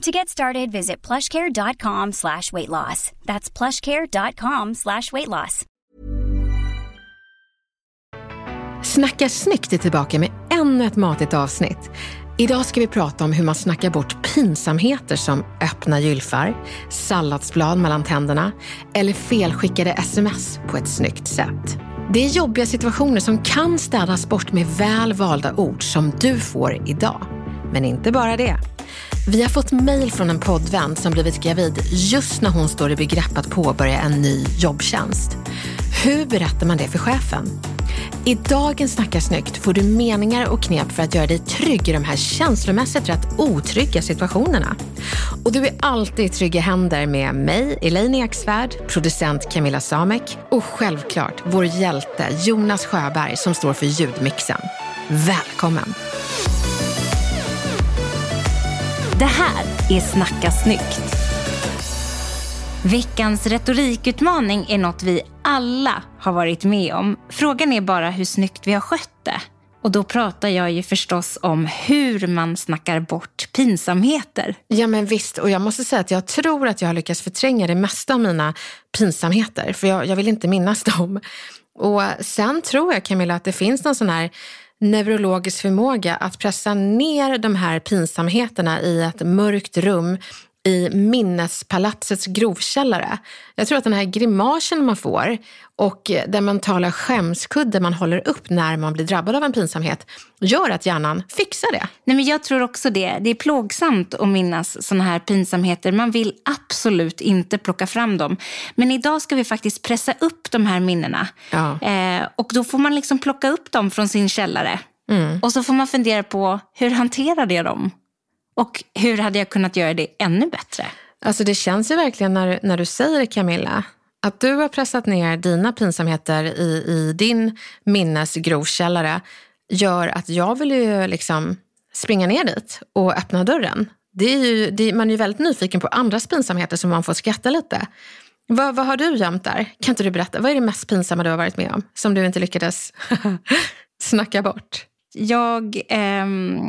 To get started, visit plushcare.com slash weight loss. That's plushcare.com slash weight loss. Snacka snyggt är tillbaka med ännu ett matigt avsnitt. Idag ska vi prata om hur man snackar bort pinsamheter som öppna gylfar, salladsblad mellan tänderna eller felskickade sms på ett snyggt sätt. Det är jobbiga situationer som kan städas bort med väl valda ord som du får idag. Men inte bara det. Vi har fått mejl från en poddvän som blivit gravid just när hon står i begrepp att påbörja en ny jobbtjänst. Hur berättar man det för chefen? I dagens Snacka snyggt får du meningar och knep för att göra dig trygg i de här känslomässigt rätt otrygga situationerna. Och du är alltid i trygga händer med mig, Elaine Eksvärd, producent Camilla Samek och självklart vår hjälte Jonas Sjöberg som står för ljudmixen. Välkommen! Det här är Snacka snyggt. Veckans retorikutmaning är något vi alla har varit med om. Frågan är bara hur snyggt vi har skött det. Och då pratar jag ju förstås om hur man snackar bort pinsamheter. Ja men visst, och jag måste säga att jag tror att jag har lyckats förtränga det mesta av mina pinsamheter, för jag, jag vill inte minnas dem. Och sen tror jag Camilla att det finns någon sån här neurologisk förmåga att pressa ner de här pinsamheterna i ett mörkt rum i minnespalatsets grovkällare. Jag tror att den här grimasen man får och den mentala skämskudde man håller upp när man blir drabbad av en pinsamhet gör att hjärnan fixar det. Nej, men jag tror också det. Det är plågsamt att minnas sådana här pinsamheter. Man vill absolut inte plocka fram dem. Men idag ska vi faktiskt pressa upp de här minnena. Ja. Eh, och då får man liksom plocka upp dem från sin källare. Och så får man fundera på hur hanterade jag dem? Och hur hade jag kunnat göra det ännu bättre? Alltså det känns ju verkligen när, när du säger det Camilla, att du har pressat ner dina pinsamheter i, i din minnesgrovkällare gör att jag vill ju liksom springa ner dit och öppna dörren. Det är ju, det, man är ju väldigt nyfiken på andras pinsamheter så man får skratta lite. Vad, vad har du gömt där? Kan inte du berätta? Vad är det mest pinsamma du har varit med om som du inte lyckades snacka bort? Jag ehm,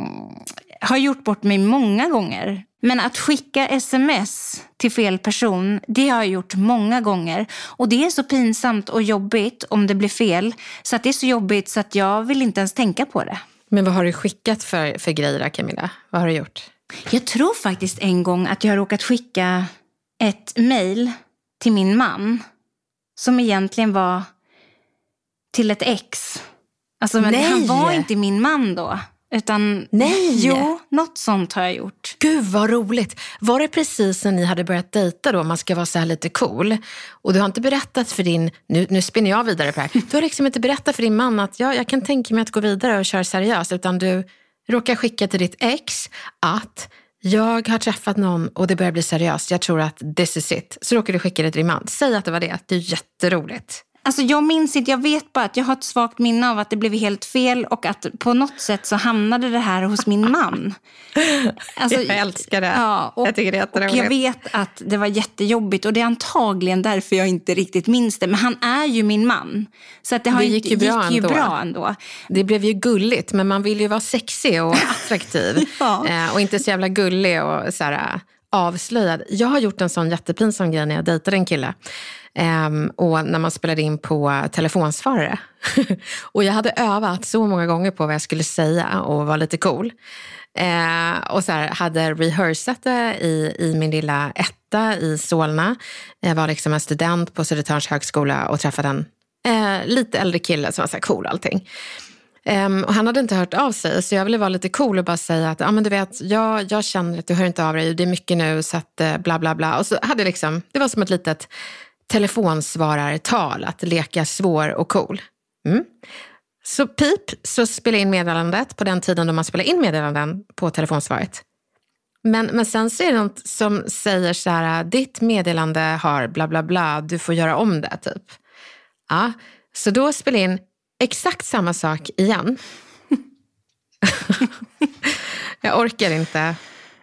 har gjort bort mig många gånger. Men att skicka sms till fel person, det har jag gjort många gånger. Och det är så pinsamt och jobbigt om det blir fel. Så att det är så jobbigt så att jag vill inte ens tänka på det. Men vad har du skickat för, för grejer Camilla? Vad har du gjort? Jag tror faktiskt en gång att jag har råkat skicka ett mejl till min man. Som egentligen var till ett ex. Alltså, men Nej! han var inte min man då. Utan, Nej! Jo, något sånt har jag gjort. Gud vad roligt! Var det precis när ni hade börjat dejta då, om man ska vara så här lite cool? Och du har inte berättat för din, nu, nu spinner jag vidare på det här. Du har liksom inte berättat för din man att ja, jag kan tänka mig att gå vidare och köra seriöst, utan du råkar skicka till ditt ex att jag har träffat någon och det börjar bli seriöst, jag tror att this is it. Så råkar du skicka det till din man. Säg att det var det, det är jätteroligt. Alltså jag minns inte, jag vet bara att jag har ett svagt minne av att det blev helt fel och att på något sätt så hamnade det här hos min man. Alltså, Jag älskar det. Ja, och, Jag tycker det är och jag jätteroligt. vet att det var jättejobbigt och det är antagligen därför jag inte riktigt minns det. Men han är ju min man. Så att det, har Det ju gick inte, ju bra gick ju ändå. bra ändå. Det blev ju gulligt, men man vill ju vara sexig och attraktiv. Ja. eh, och inte så jävla gullig och så här, avslöjad. Jag har gjort en sån jättepinsam grej när jag dejtade en kille. Um, och när man spelade in på telefonsvarare. och jag hade övat så många gånger på vad jag skulle säga och vara lite cool. Uh, och så här, hade rehearsat det i, i min lilla etta i Solna. Jag var liksom en student på Södertörns högskola och träffade en uh, lite äldre kille som var så här cool och allting. Um, och han hade inte hört av sig, så jag ville vara lite cool och bara säga att ah, men du vet, jag, jag känner att du hör inte av dig, det är mycket nu, så att uh, bla bla bla. Och så hade liksom, det var som ett litet telefonsvarartal, att leka svår och cool. Mm. Så pip, så spela in meddelandet på den tiden då man spelar in meddelanden på telefonsvaret. Men, men sen så är det något som säger så här, ditt meddelande har bla bla bla, du får göra om det typ. Ja, så då spela in exakt samma sak igen. jag orkar inte.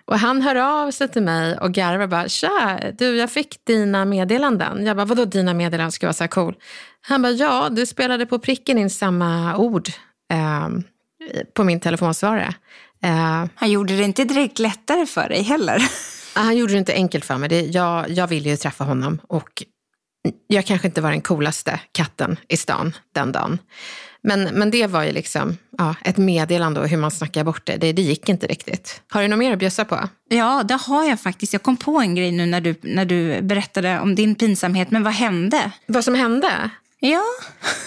Och han hör av sig till mig och garvar bara, tja, du jag fick dina meddelanden. Jag bara, vadå dina meddelanden ska vara så här cool? Han bara, ja, du spelade på pricken in samma ord eh, på min telefonsvarare. Eh, han gjorde det inte direkt lättare för dig heller. han gjorde det inte enkelt för mig. Det, jag, jag ville ju träffa honom och jag kanske inte var den coolaste katten i stan den dagen. Men, men det var ju liksom ja, ett meddelande och hur man snackar bort det. det. det. gick inte riktigt. Har du något mer att bjussa på? Ja, det har jag faktiskt. Jag kom på en grej nu när du, när du berättade om din pinsamhet. Men vad hände? Vad som hände? Ja.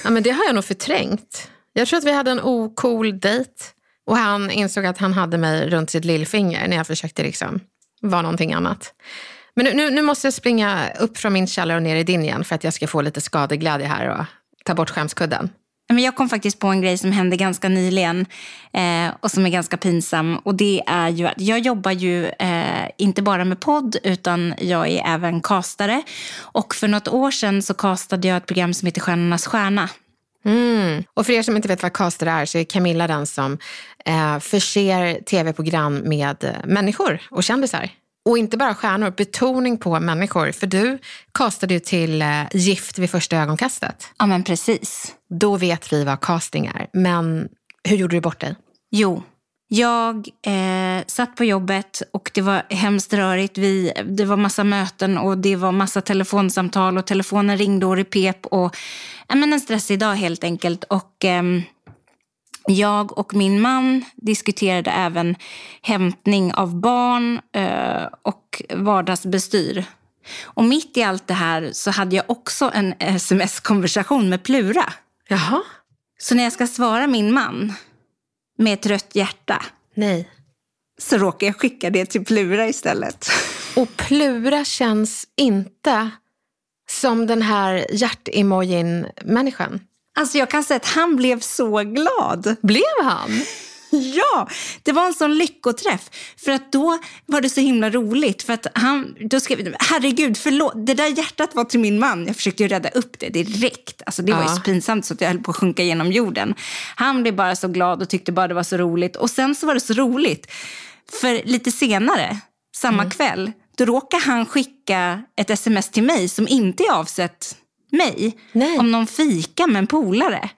ja men det har jag nog förträngt. Jag tror att vi hade en ocool dejt. Och han insåg att han hade mig runt sitt lillfinger när jag försökte liksom vara någonting annat. Men nu, nu, nu, måste jag springa upp från min källare och ner i din igen för att jag ska få lite skadeglädje här och ta bort skämskudden. Men jag kom faktiskt på en grej som hände ganska nyligen eh, och som är ganska pinsam. Och det är ju att jag jobbar ju eh, inte bara med podd utan jag är även kastare. Och för något år sedan så kastade jag ett program som heter Stjärnornas stjärna. Mm. Och för er som inte vet vad caster är så är Camilla den som eh, förser tv-program med människor och kändisar. Och inte bara stjärnor, betoning på människor. För du castade ju till eh, Gift vid första ögonkastet. Ja, men precis. Då vet vi vad casting är. Men hur gjorde du bort dig? Jo, jag eh, satt på jobbet och det var hemskt rörigt. Vi, det var massa möten och det var massa telefonsamtal och telefonen ringde och repep. Och, ja, men en stressig dag helt enkelt. Och... Eh, jag och min man diskuterade även hämtning av barn eh, och vardagsbestyr. Och mitt i allt det här så hade jag också en sms-konversation med Plura. Jaha. Så när jag ska svara min man med ett rött hjärta Nej. så råkar jag skicka det till Plura istället. Och Plura känns inte som den här hjärtemojin-människan. Alltså jag kan säga att han blev så glad. Blev han? Ja, det var en sån lyckoträff. För att då var det så himla roligt. För att han, då skrev herregud, förlåt. Det där hjärtat var till min man. Jag försökte ju rädda upp det direkt. Alltså det var ju så pinsamt så att jag höll på att sjunka genom jorden. Han blev bara så glad och tyckte bara det var så roligt. Och sen så var det så roligt. För lite senare, samma mm. kväll, då råkade han skicka ett sms till mig som inte är avsett mig Nej. om någon fika med en polare.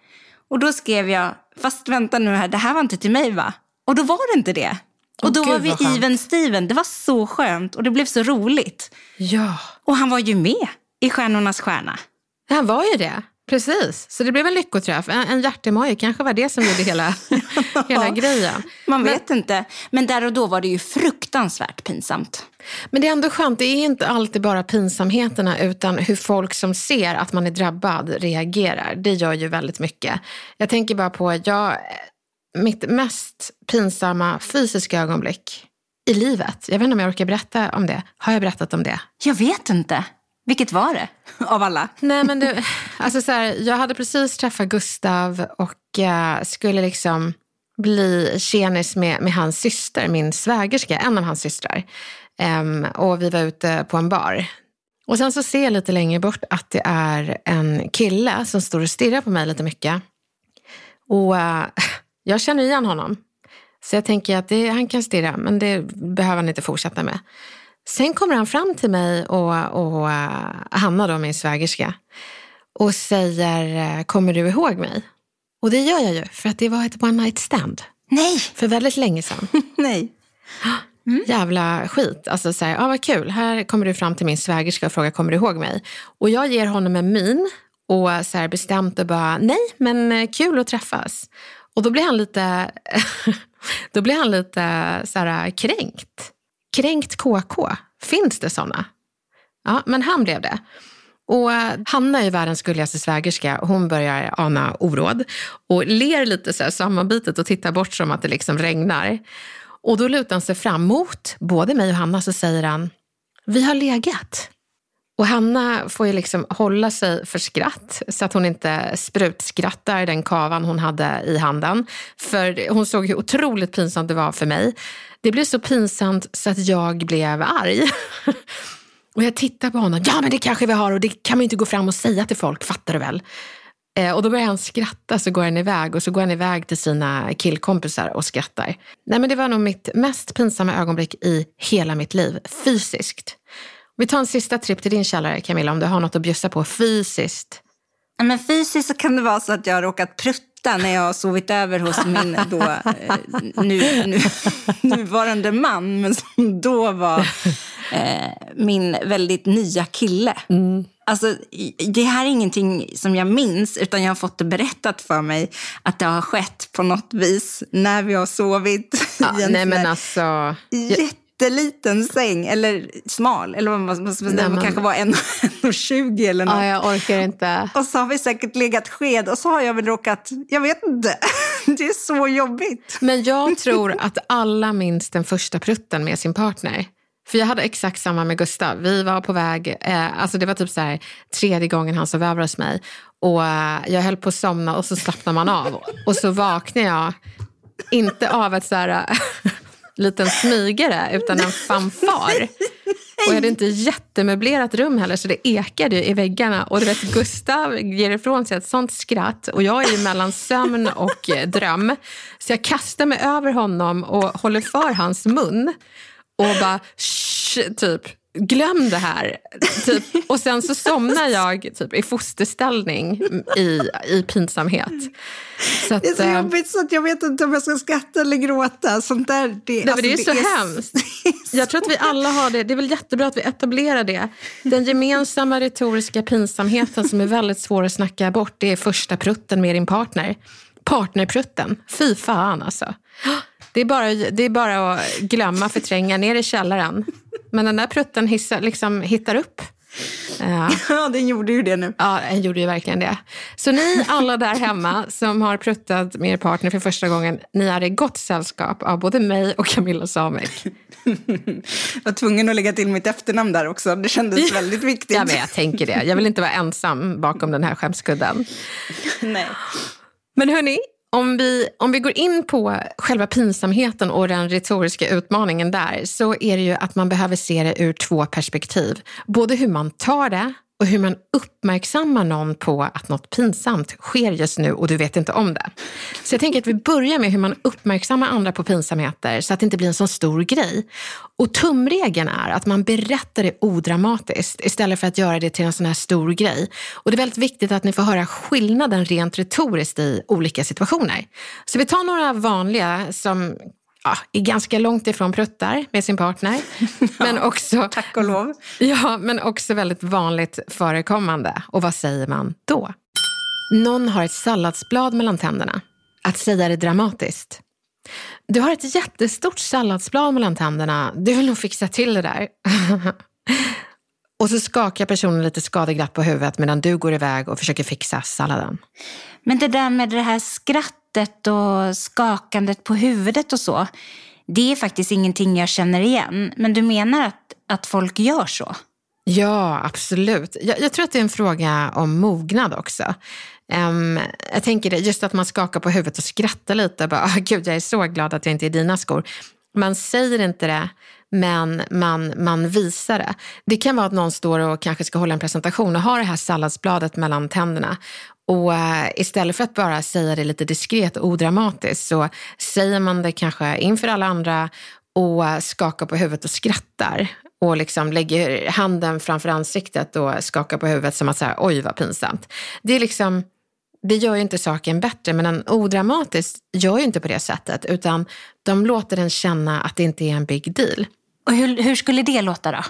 Och då skrev jag, fast vänta nu här, det här var inte till mig va? Och då var det inte det. Och då Gud, var vi even Steven. Det var så skönt och det blev så roligt. Ja. Och han var ju med i Stjärnornas stjärna. Han var ju det. Precis, så det blev en lyckoträff. En, en hjärtemoj kanske var det som gjorde hela, hela grejen. Man vet Men, inte. Men där och då var det ju fruktansvärt pinsamt. Men det är ändå skönt, det är inte alltid bara pinsamheterna utan hur folk som ser att man är drabbad reagerar. Det gör ju väldigt mycket. Jag tänker bara på, jag, mitt mest pinsamma fysiska ögonblick i livet. Jag vet inte om jag orkar berätta om det. Har jag berättat om det? Jag vet inte. Vilket var det av alla? Nej, men du, alltså så här, jag hade precis träffat Gustav och eh, skulle liksom bli tjenis med, med hans syster, min svägerska, en av hans systrar. Um, och vi var ute på en bar. Och sen så ser jag lite längre bort att det är en kille som står och stirrar på mig lite mycket. Och uh, jag känner igen honom. Så jag tänker att det, han kan stirra, men det behöver han inte fortsätta med. Sen kommer han fram till mig och, och uh, Hanna, då, min svägerska, och säger, uh, kommer du ihåg mig? Och det gör jag ju, för att det var ett one night stand. Nej! För väldigt länge sedan. Nej. Mm. Jävla skit. Alltså så här, ah, vad kul, här kommer du fram till min svägerska och frågar, kommer du ihåg mig? Och jag ger honom en min och så här bestämt och bara, nej, men eh, kul att träffas. Och då blir han lite Då blir han lite så här, kränkt. Kränkt KK. Finns det såna? Ja, men han blev det. Och Hanna är världens gulligaste svägerska. Hon börjar ana oråd och ler lite så här sammanbitet och tittar bort som att det liksom regnar. Och då lutar han sig fram mot både mig och Hanna så säger han, vi har legat. Och Hanna får ju liksom hålla sig för skratt så att hon inte sprutskrattar den kavan hon hade i handen. För hon såg hur otroligt pinsamt det var för mig. Det blev så pinsamt så att jag blev arg. Och jag tittar på honom. Ja, men det kanske vi har och det kan man ju inte gå fram och säga till folk, fattar du väl? Eh, och då börjar han skratta så går han iväg och så går han iväg till sina killkompisar och skrattar. Nej, men det var nog mitt mest pinsamma ögonblick i hela mitt liv, fysiskt. Vi tar en sista tripp till din källare Camilla om du har något att bjussa på fysiskt. Men fysiskt så kan det vara så att jag har råkat prutta när jag har sovit över hos min då, eh, nu, nu, nuvarande man, men som då var eh, min väldigt nya kille. Mm. Alltså, det här är ingenting som jag minns, utan jag har fått det berättat för mig att det har skett på något vis när vi har sovit ja, nej, men alltså, jätteliten säng, eller smal, eller vad man, nej, man kanske var 1,20 eller något. Ja, jag orkar inte. Och så har vi säkert legat sked och så har jag väl råkat, jag vet inte. Det är så jobbigt. Men jag tror att alla minns den första prutten med sin partner. För jag hade exakt samma med Gustav. Vi var på väg, eh, alltså det var typ så här, tredje gången han sov över hos mig. Och eh, jag höll på att somna och så slappnar man av. Och så vaknar jag, inte av ett så här liten smygare utan en fanfar. Och jag hade inte jättemöblerat rum heller så det ekade i väggarna. Och du vet Gustav ger ifrån sig ett sånt skratt och jag är ju mellan sömn och dröm. Så jag kastar mig över honom och håller för hans mun och bara shh, typ glöm det här. Typ. Och sen så somnar jag typ, i fosterställning i, i pinsamhet. Så att, det är så eh, jobbigt så att jag vet inte om jag ska skratta eller gråta. Sånt där, det, nej, alltså, det är det så är, hemskt. Så... Jag tror att vi alla har det. Det är väl jättebra att vi etablerar det. Den gemensamma retoriska pinsamheten som är väldigt svår att snacka bort, det är första prutten med din partner. Partnerprutten. Fy fan alltså. Det är, bara, det är bara att glömma, förtränga, ner i källaren. Men den där prutten hissar, liksom, hittar upp. Ja. ja, den gjorde ju det nu. Ja, den gjorde ju verkligen det. Så ni alla där hemma som har pruttat med er partner för första gången, ni är i gott sällskap av både mig och Camilla Samek. jag var tvungen att lägga till mitt efternamn där också. Det kändes väldigt viktigt. Ja, men jag tänker det. Jag vill inte vara ensam bakom den här skämskudden. Nej. Men hörni, om vi, om vi går in på själva pinsamheten och den retoriska utmaningen där så är det ju att man behöver se det ur två perspektiv. Både hur man tar det och hur man uppmärksammar någon på att något pinsamt sker just nu och du vet inte om det. Så jag tänker att vi börjar med hur man uppmärksammar andra på pinsamheter så att det inte blir en så stor grej. Och tumregeln är att man berättar det odramatiskt istället för att göra det till en sån här stor grej. Och det är väldigt viktigt att ni får höra skillnaden rent retoriskt i olika situationer. Så vi tar några vanliga som ja, är ganska långt ifrån pruttar med sin partner. ja, men också, tack och lov. Ja, men också väldigt vanligt förekommande. Och vad säger man då? Någon har ett salladsblad mellan tänderna. Att säga det dramatiskt. Du har ett jättestort salladsblad mellan tänderna. Du vill nog fixa till det där. och så skakar personen lite skadeglatt på huvudet medan du går iväg och försöker fixa salladen. Men det där med det här skrattet skrattet och skakandet på huvudet och så, det är faktiskt ingenting jag känner igen. Men du menar att, att folk gör så? Ja, absolut. Jag, jag tror att det är en fråga om mognad också. Um, jag tänker det, just att man skakar på huvudet och skrattar lite. Bara, oh, Gud, jag är så glad att jag inte är i dina skor. Man säger inte det, men man, man visar det. Det kan vara att någon står och kanske ska hålla en presentation och har det här salladsbladet mellan tänderna och eh, istället för att bara säga det lite diskret och odramatiskt så säger man det kanske inför alla andra och skakar på huvudet och skrattar och liksom lägger handen framför ansiktet och skakar på huvudet som att säga oj vad pinsamt. Det, är liksom, det gör ju inte saken bättre men en odramatisk gör ju inte på det sättet utan de låter den känna att det inte är en big deal. Och hur, hur skulle det låta då?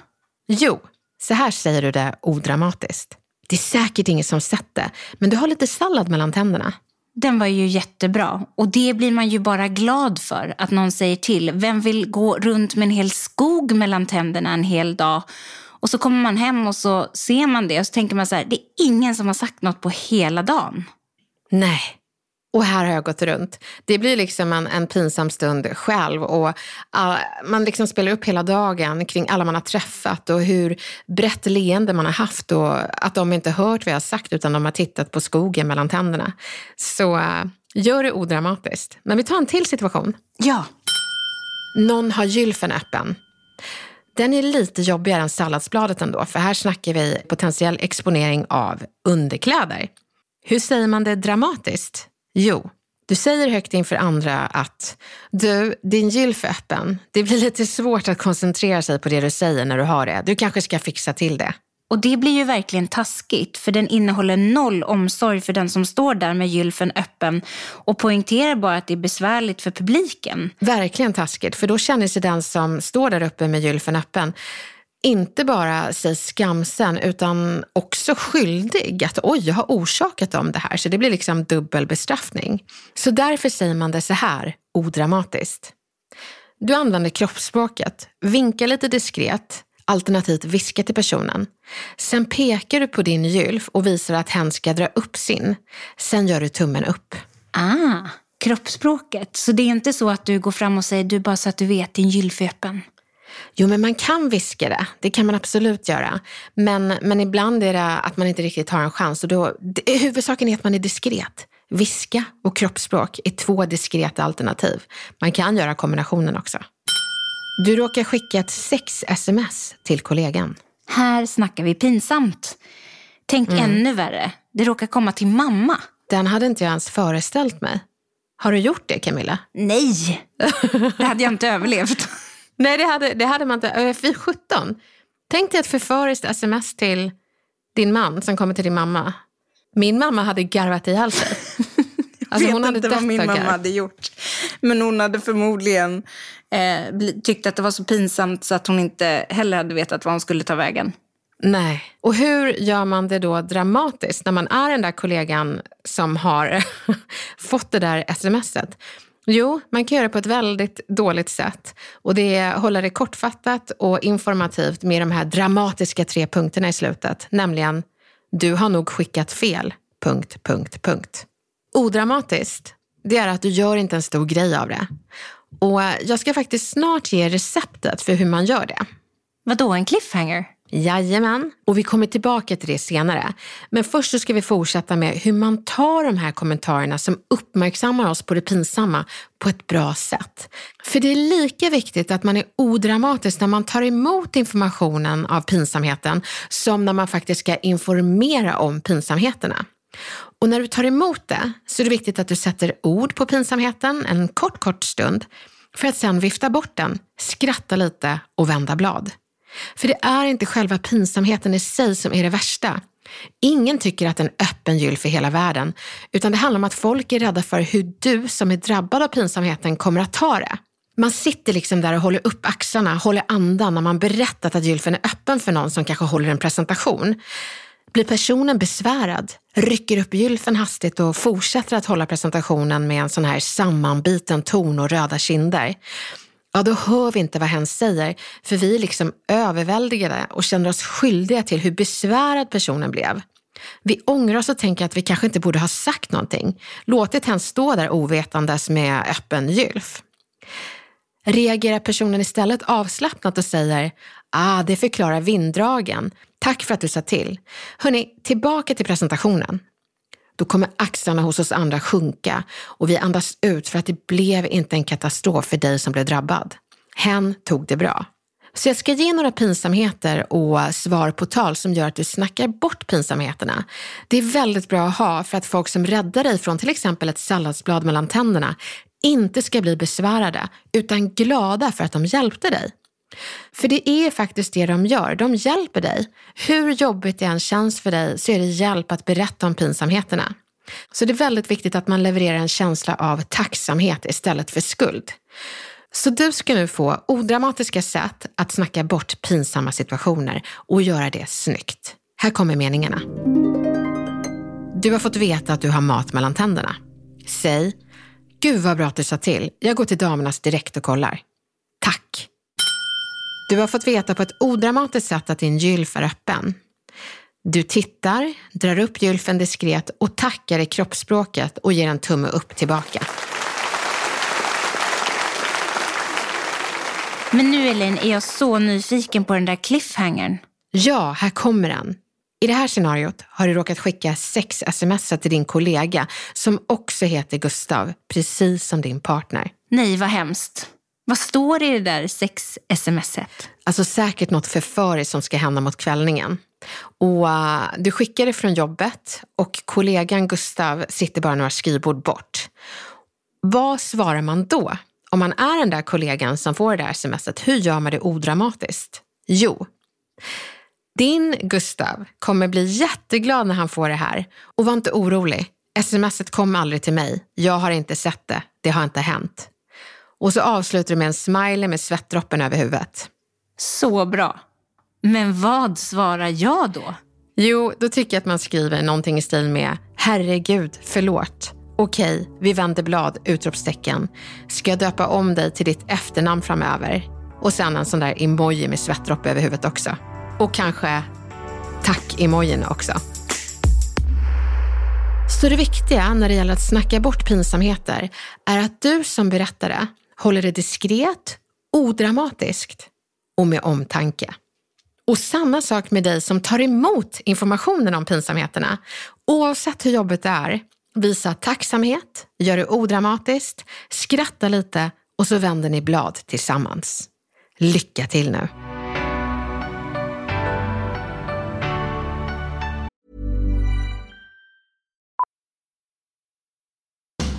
Jo, så här säger du det odramatiskt. Det är säkert ingen som sett det, men du har lite sallad mellan tänderna. Den var ju jättebra. Och det blir man ju bara glad för, att någon säger till. Vem vill gå runt med en hel skog mellan tänderna en hel dag? Och så kommer man hem och så ser man det och så tänker man så här, det är ingen som har sagt något på hela dagen. Nej. Och här har jag gått runt. Det blir liksom en, en pinsam stund själv och uh, man liksom spelar upp hela dagen kring alla man har träffat och hur brett leende man har haft och att de inte hört vad jag har sagt utan de har tittat på skogen mellan tänderna. Så uh, gör det odramatiskt. Men vi tar en till situation. Ja. Någon har gylfen öppen. Den är lite jobbigare än salladsbladet ändå, för här snackar vi potentiell exponering av underkläder. Hur säger man det dramatiskt? Jo, du säger högt inför andra att du, din gylf är öppen. Det blir lite svårt att koncentrera sig på det du säger när du har det. Du kanske ska fixa till det. Och det blir ju verkligen taskigt för den innehåller noll omsorg för den som står där med gylfen öppen och poängterar bara att det är besvärligt för publiken. Verkligen taskigt, för då känner sig den som står där uppe med gylfen öppen inte bara sig skamsen utan också skyldig. Att oj, jag har orsakat dem det här. Så det blir liksom dubbel bestraffning. Så därför säger man det så här, odramatiskt. Du använder kroppsspråket, vinkar lite diskret, alternativt viska till personen. Sen pekar du på din gylf och visar att hen ska dra upp sin. Sen gör du tummen upp. Ah, kroppsspråket. Så det är inte så att du går fram och säger du bara så att du vet din gylf är öppen? Jo, men man kan viska det. Det kan man absolut göra. Men, men ibland är det att man inte riktigt har en chans. Och då, det, huvudsaken är att man är diskret. Viska och kroppsspråk är två diskreta alternativ. Man kan göra kombinationen också. Du råkar skicka ett sex-sms till kollegan. Här snackar vi pinsamt. Tänk mm. ännu värre. Det råkar komma till mamma. Den hade inte jag ens föreställt mig. Har du gjort det Camilla? Nej, det hade jag inte överlevt. Nej, det hade, det hade man inte. Vid 17. Tänk dig ett förföriskt sms till din man som kommer till din mamma. Min mamma hade garvat ihjäl sig. Alltså, jag vet inte vad min mamma hade gjort. Men hon hade förmodligen eh, tyckt att det var så pinsamt så att hon inte heller hade vetat var hon skulle ta vägen. Nej. Och hur gör man det då dramatiskt när man är den där kollegan som har fått det där smset? Jo, man kan göra det på ett väldigt dåligt sätt. Och det är hålla det kortfattat och informativt med de här dramatiska tre punkterna i slutet. Nämligen, du har nog skickat fel. Punkt, punkt, punkt. Odramatiskt, det är att du gör inte en stor grej av det. Och jag ska faktiskt snart ge receptet för hur man gör det. Vadå, en cliffhanger? Jajamän, och vi kommer tillbaka till det senare. Men först så ska vi fortsätta med hur man tar de här kommentarerna som uppmärksammar oss på det pinsamma på ett bra sätt. För det är lika viktigt att man är odramatisk när man tar emot informationen av pinsamheten som när man faktiskt ska informera om pinsamheterna. Och när du tar emot det så är det viktigt att du sätter ord på pinsamheten en kort, kort stund för att sen vifta bort den, skratta lite och vända blad. För det är inte själva pinsamheten i sig som är det värsta. Ingen tycker att en öppen gylf är hela världen, utan det handlar om att folk är rädda för hur du som är drabbad av pinsamheten kommer att ta det. Man sitter liksom där och håller upp axlarna, håller andan när man berättat att gylfen är öppen för någon som kanske håller en presentation. Blir personen besvärad, rycker upp gylfen hastigt och fortsätter att hålla presentationen med en sån här sammanbiten ton och röda kinder ja då hör vi inte vad hen säger för vi är liksom överväldigade och känner oss skyldiga till hur besvärad personen blev. Vi ångrar oss och tänker att vi kanske inte borde ha sagt någonting. Låtit hen stå där ovetandes med öppen gylf. Reagerar personen istället avslappnat och säger ah, det förklarar vinddragen. Tack för att du sa till. Hörni, tillbaka till presentationen. Då kommer axlarna hos oss andra sjunka och vi andas ut för att det blev inte en katastrof för dig som blev drabbad. Hen tog det bra. Så jag ska ge några pinsamheter och svar på tal som gör att du snackar bort pinsamheterna. Det är väldigt bra att ha för att folk som räddar dig från till exempel ett salladsblad mellan tänderna inte ska bli besvärade utan glada för att de hjälpte dig. För det är faktiskt det de gör. De hjälper dig. Hur jobbigt det än känns för dig så är det hjälp att berätta om pinsamheterna. Så det är väldigt viktigt att man levererar en känsla av tacksamhet istället för skuld. Så du ska nu få odramatiska sätt att snacka bort pinsamma situationer och göra det snyggt. Här kommer meningarna. Du har fått veta att du har mat mellan tänderna. Säg, gud vad bra att du sa till. Jag går till damernas direkt och kollar. Tack. Du har fått veta på ett odramatiskt sätt att din gylf är öppen. Du tittar, drar upp gylfen diskret och tackar i kroppsspråket och ger en tumme upp tillbaka. Men nu Elaine är jag så nyfiken på den där cliffhangern. Ja, här kommer den. I det här scenariot har du råkat skicka sex sms till din kollega som också heter Gustav, precis som din partner. Nej, vad hemskt. Vad står det i det där sex-smset? Alltså säkert något förföriskt som ska hända mot kvällningen. Och uh, du skickar det från jobbet och kollegan Gustav sitter bara några skrivbord bort. Vad svarar man då? Om man är den där kollegan som får det där smset, hur gör man det odramatiskt? Jo, din Gustav kommer bli jätteglad när han får det här. Och var inte orolig. Smset kom aldrig till mig. Jag har inte sett det. Det har inte hänt. Och så avslutar du med en smiley med svettdroppen över huvudet. Så bra. Men vad svarar jag då? Jo, då tycker jag att man skriver någonting i stil med Herregud, förlåt. Okej, vi vänder blad! Utropstecken. Ska jag döpa om dig till ditt efternamn framöver? Och sen en sån där emoji med svettdroppe över huvudet också. Och kanske tack-emojin också. Så det viktiga när det gäller att snacka bort pinsamheter är att du som berättare håller det diskret, odramatiskt och med omtanke. Och samma sak med dig som tar emot informationen om pinsamheterna. Oavsett hur jobbet det är, visa tacksamhet, gör det odramatiskt, skratta lite och så vänder ni blad tillsammans. Lycka till nu!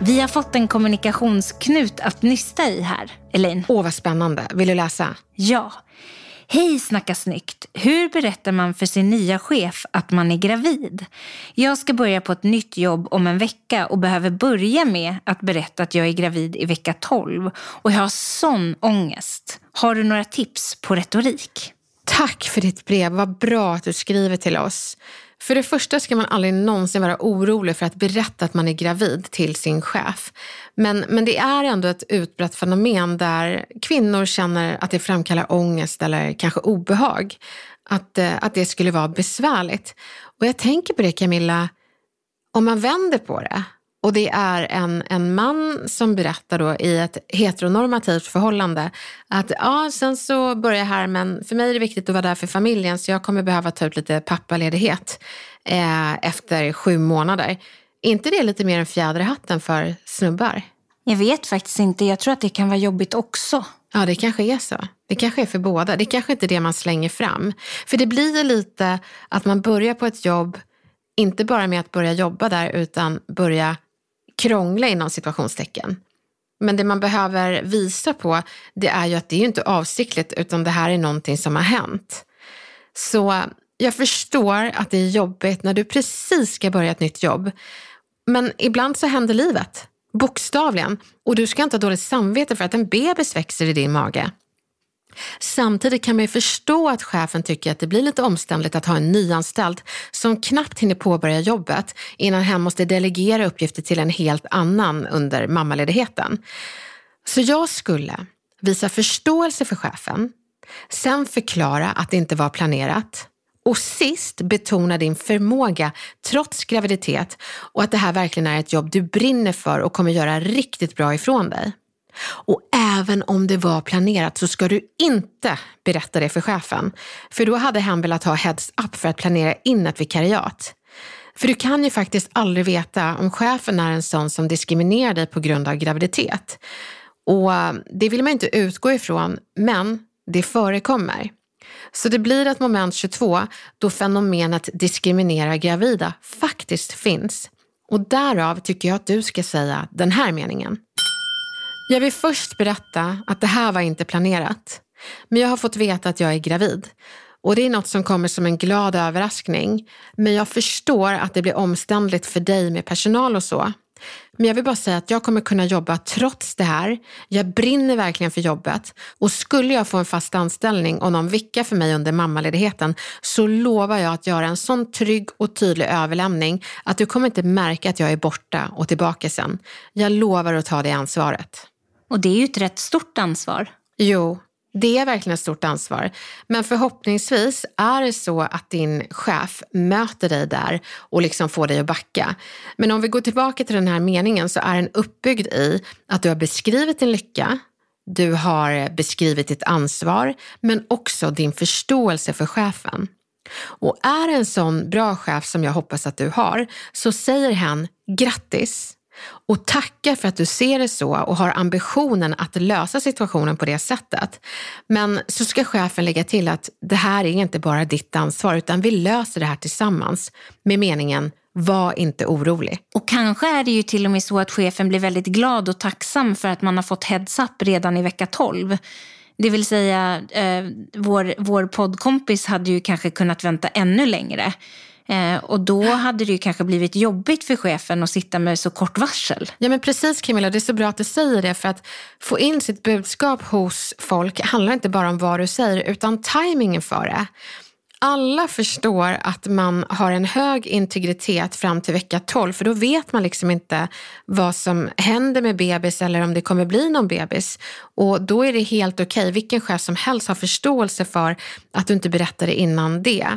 Vi har fått en kommunikationsknut att nysta i här, Elaine. Åh, vad spännande. Vill du läsa? Ja. Hej Snacka snyggt! Hur berättar man för sin nya chef att man är gravid? Jag ska börja på ett nytt jobb om en vecka och behöver börja med att berätta att jag är gravid i vecka 12 och jag har sån ångest. Har du några tips på retorik? Tack för ditt brev. Vad bra att du skriver till oss. För det första ska man aldrig någonsin vara orolig för att berätta att man är gravid till sin chef. Men, men det är ändå ett utbrett fenomen där kvinnor känner att det framkallar ångest eller kanske obehag. Att, eh, att det skulle vara besvärligt. Och jag tänker på det Camilla, om man vänder på det och det är en, en man som berättar då i ett heteronormativt förhållande att ja, sen så börjar jag här men för mig är det viktigt att vara där för familjen så jag kommer behöva ta ut lite pappaledighet eh, efter sju månader. Inte det lite mer en fjäder i hatten för snubbar? Jag vet faktiskt inte. Jag tror att det kan vara jobbigt också. Ja, det kanske är så. Det kanske är för båda. Det kanske inte är det man slänger fram. För det blir lite att man börjar på ett jobb, inte bara med att börja jobba där, utan börja krångla inom situationstecken. Men det man behöver visa på det är ju att det är inte avsiktligt utan det här är någonting som har hänt. Så jag förstår att det är jobbigt när du precis ska börja ett nytt jobb. Men ibland så händer livet, bokstavligen. Och du ska inte ha dåligt samvete för att en bebis växer i din mage. Samtidigt kan man ju förstå att chefen tycker att det blir lite omständligt att ha en nyanställd som knappt hinner påbörja jobbet innan hen måste delegera uppgifter till en helt annan under mammaledigheten. Så jag skulle visa förståelse för chefen, sen förklara att det inte var planerat Och sist, betona din förmåga trots graviditet och att det här verkligen är ett jobb du brinner för och kommer göra riktigt bra ifrån dig. Och även om det var planerat så ska du inte berätta det för chefen. För då hade han velat ha heads up för att planera in ett vikariat. För du kan ju faktiskt aldrig veta om chefen är en sån som diskriminerar dig på grund av graviditet. Och eh, det vill man inte utgå ifrån, men det förekommer. Så det blir ett moment 22 då fenomenet diskriminera gravida faktiskt finns. Och därav tycker jag att du ska säga den här meningen. Jag vill först berätta att det här var inte planerat. Men jag har fått veta att jag är gravid. Och det är något som kommer som en glad överraskning. Men jag förstår att det blir omständligt för dig med personal och så. Men jag vill bara säga att jag kommer kunna jobba trots det här. Jag brinner verkligen för jobbet och skulle jag få en fast anställning och någon vicka för mig under mammaledigheten så lovar jag att göra en sån trygg och tydlig överlämning att du kommer inte märka att jag är borta och tillbaka sen. Jag lovar att ta det ansvaret. Och det är ju ett rätt stort ansvar. Jo, det är verkligen ett stort ansvar. Men förhoppningsvis är det så att din chef möter dig där och liksom får dig att backa. Men om vi går tillbaka till den här meningen så är den uppbyggd i att du har beskrivit din lycka, du har beskrivit ditt ansvar, men också din förståelse för chefen. Och är en sån bra chef som jag hoppas att du har, så säger hen grattis, och tacka för att du ser det så och har ambitionen att lösa situationen på det sättet. Men så ska chefen lägga till att det här är inte bara ditt ansvar utan vi löser det här tillsammans med meningen var inte orolig. Och kanske är det ju till och med så att chefen blir väldigt glad och tacksam för att man har fått heads-up redan i vecka 12. Det vill säga, eh, vår, vår poddkompis hade ju kanske kunnat vänta ännu längre. Eh, och då hade det ju kanske blivit jobbigt för chefen att sitta med så kort varsel. Ja men precis Camilla, det är så bra att du säger det för att få in sitt budskap hos folk handlar inte bara om vad du säger utan tajmingen för det alla förstår att man har en hög integritet fram till vecka 12 för då vet man liksom inte vad som händer med bebis eller om det kommer bli någon bebis. Och då är det helt okej, okay. vilken chef som helst har förståelse för att du inte berättar det innan det.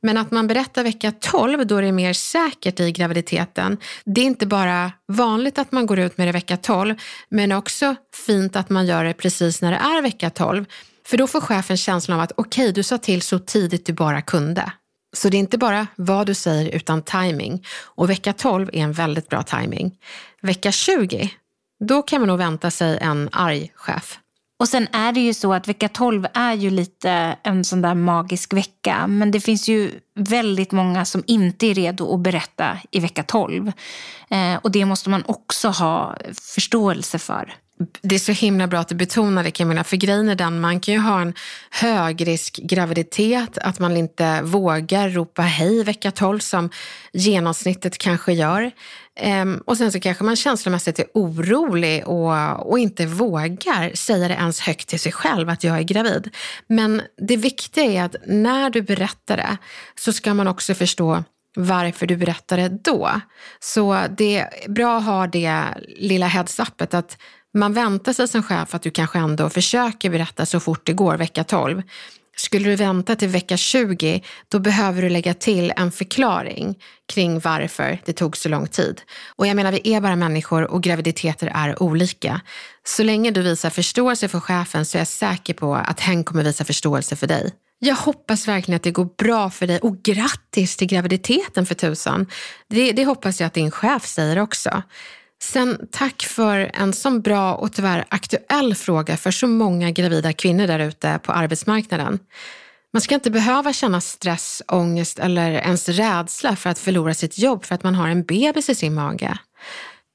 Men att man berättar vecka 12 då är det mer säkert i graviditeten. Det är inte bara vanligt att man går ut med det vecka 12 men också fint att man gör det precis när det är vecka 12. För då får chefen känslan av att okej, okay, du sa till så tidigt du bara kunde. Så det är inte bara vad du säger utan timing. Och vecka 12 är en väldigt bra timing. Vecka 20, då kan man nog vänta sig en arg chef. Och sen är det ju så att vecka 12 är ju lite en sån där magisk vecka. Men det finns ju väldigt många som inte är redo att berätta i vecka 12. Eh, och det måste man också ha förståelse för det är så himla bra att du betonar det Camilla, för grejen är den, man kan ju ha en högrisk graviditet, att man inte vågar ropa hej vecka 12 som genomsnittet kanske gör. Ehm, och sen så kanske man känslomässigt är orolig och, och inte vågar säga det ens högt till sig själv att jag är gravid. Men det viktiga är att när du berättar det så ska man också förstå varför du berättar det då. Så det är bra att ha det lilla heads-upet att man väntar sig som chef att du kanske ändå försöker berätta så fort det går vecka 12. Skulle du vänta till vecka 20, då behöver du lägga till en förklaring kring varför det tog så lång tid. Och jag menar, vi är bara människor och graviditeter är olika. Så länge du visar förståelse för chefen så är jag säker på att hen kommer visa förståelse för dig. Jag hoppas verkligen att det går bra för dig och grattis till graviditeten för tusan. Det, det hoppas jag att din chef säger också. Sen tack för en så bra och tyvärr aktuell fråga för så många gravida kvinnor där ute på arbetsmarknaden. Man ska inte behöva känna stress, ångest eller ens rädsla för att förlora sitt jobb för att man har en bebis i sin mage.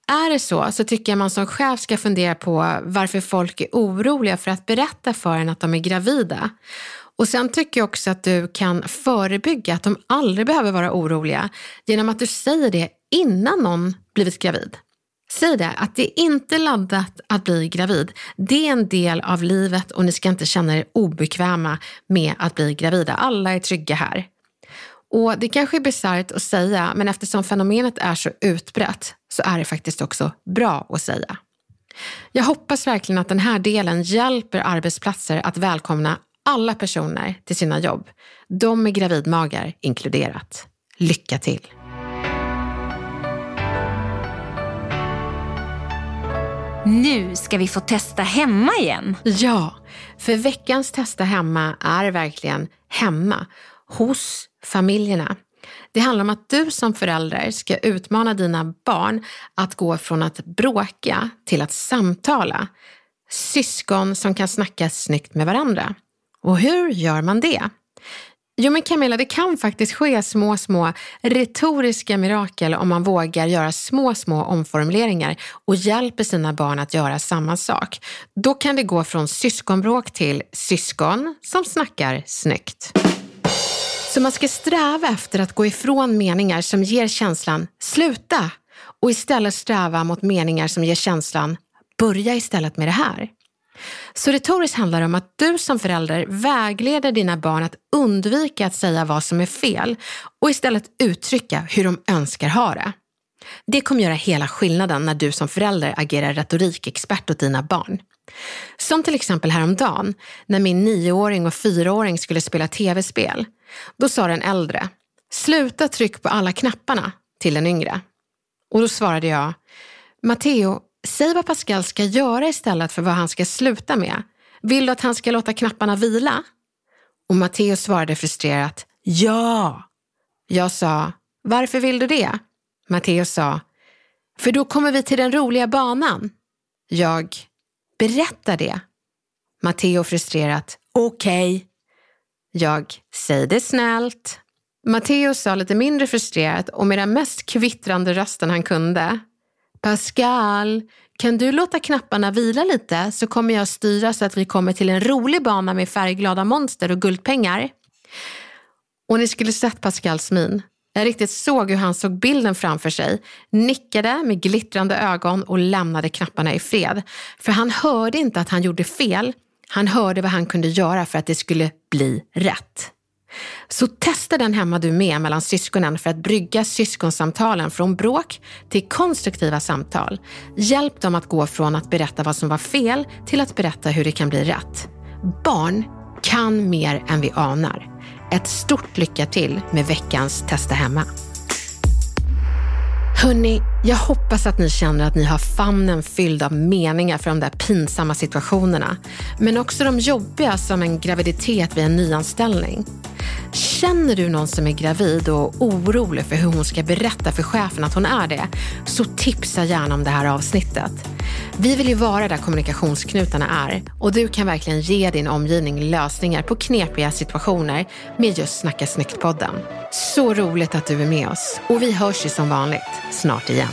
Är det så, så tycker jag man som chef ska fundera på varför folk är oroliga för att berätta för en att de är gravida. Och sen tycker jag också att du kan förebygga att de aldrig behöver vara oroliga genom att du säger det innan någon blivit gravid. Säg det, att det är inte laddat att bli gravid. Det är en del av livet och ni ska inte känna er obekväma med att bli gravida. Alla är trygga här. Och Det kanske är bisarrt att säga, men eftersom fenomenet är så utbrett så är det faktiskt också bra att säga. Jag hoppas verkligen att den här delen hjälper arbetsplatser att välkomna alla personer till sina jobb. De med gravidmagar inkluderat. Lycka till! Nu ska vi få testa hemma igen. Ja, för veckans Testa hemma är verkligen hemma, hos familjerna. Det handlar om att du som förälder ska utmana dina barn att gå från att bråka till att samtala. Syskon som kan snacka snyggt med varandra. Och hur gör man det? Jo men Camilla, det kan faktiskt ske små, små retoriska mirakel om man vågar göra små, små omformuleringar och hjälper sina barn att göra samma sak. Då kan det gå från syskonbråk till syskon som snackar snyggt. Så man ska sträva efter att gå ifrån meningar som ger känslan sluta och istället sträva mot meningar som ger känslan börja istället med det här. Så retoriskt handlar det om att du som förälder vägleder dina barn att undvika att säga vad som är fel och istället uttrycka hur de önskar ha det. Det kommer göra hela skillnaden när du som förälder agerar retorikexpert åt dina barn. Som till exempel häromdagen när min nioåring och fyraåring skulle spela tv-spel. Då sa den äldre, sluta tryck på alla knapparna till den yngre. Och då svarade jag, Matteo, säg vad Pascal ska göra istället för vad han ska sluta med. Vill du att han ska låta knapparna vila? Och Matteo svarade frustrerat, ja. Jag sa, varför vill du det? Matteo sa, för då kommer vi till den roliga banan. Jag, berätta det. Matteo frustrerat, okej. Okay. Jag, säg det snällt. Matteo sa lite mindre frustrerat och med den mest kvittrande rösten han kunde. Pascal, kan du låta knapparna vila lite så kommer jag styra så att vi kommer till en rolig bana med färgglada monster och guldpengar. Och ni skulle sett Pascals min. Jag riktigt såg hur han såg bilden framför sig, nickade med glittrande ögon och lämnade knapparna i fred. För han hörde inte att han gjorde fel, han hörde vad han kunde göra för att det skulle bli rätt. Så testa den hemma du med mellan syskonen för att brygga syskonsamtalen från bråk till konstruktiva samtal. Hjälp dem att gå från att berätta vad som var fel till att berätta hur det kan bli rätt. Barn kan mer än vi anar. Ett stort lycka till med veckans Testa hemma. Hörni, jag hoppas att ni känner att ni har famnen fylld av meningar för de där pinsamma situationerna. Men också de jobbiga som en graviditet vid en nyanställning. Känner du någon som är gravid och orolig för hur hon ska berätta för chefen att hon är det, så tipsa gärna om det här avsnittet. Vi vill ju vara där kommunikationsknutarna är och du kan verkligen ge din omgivning lösningar på knepiga situationer med just Snacka snyggt-podden. Så roligt att du är med oss och vi hörs ju som vanligt snart igen.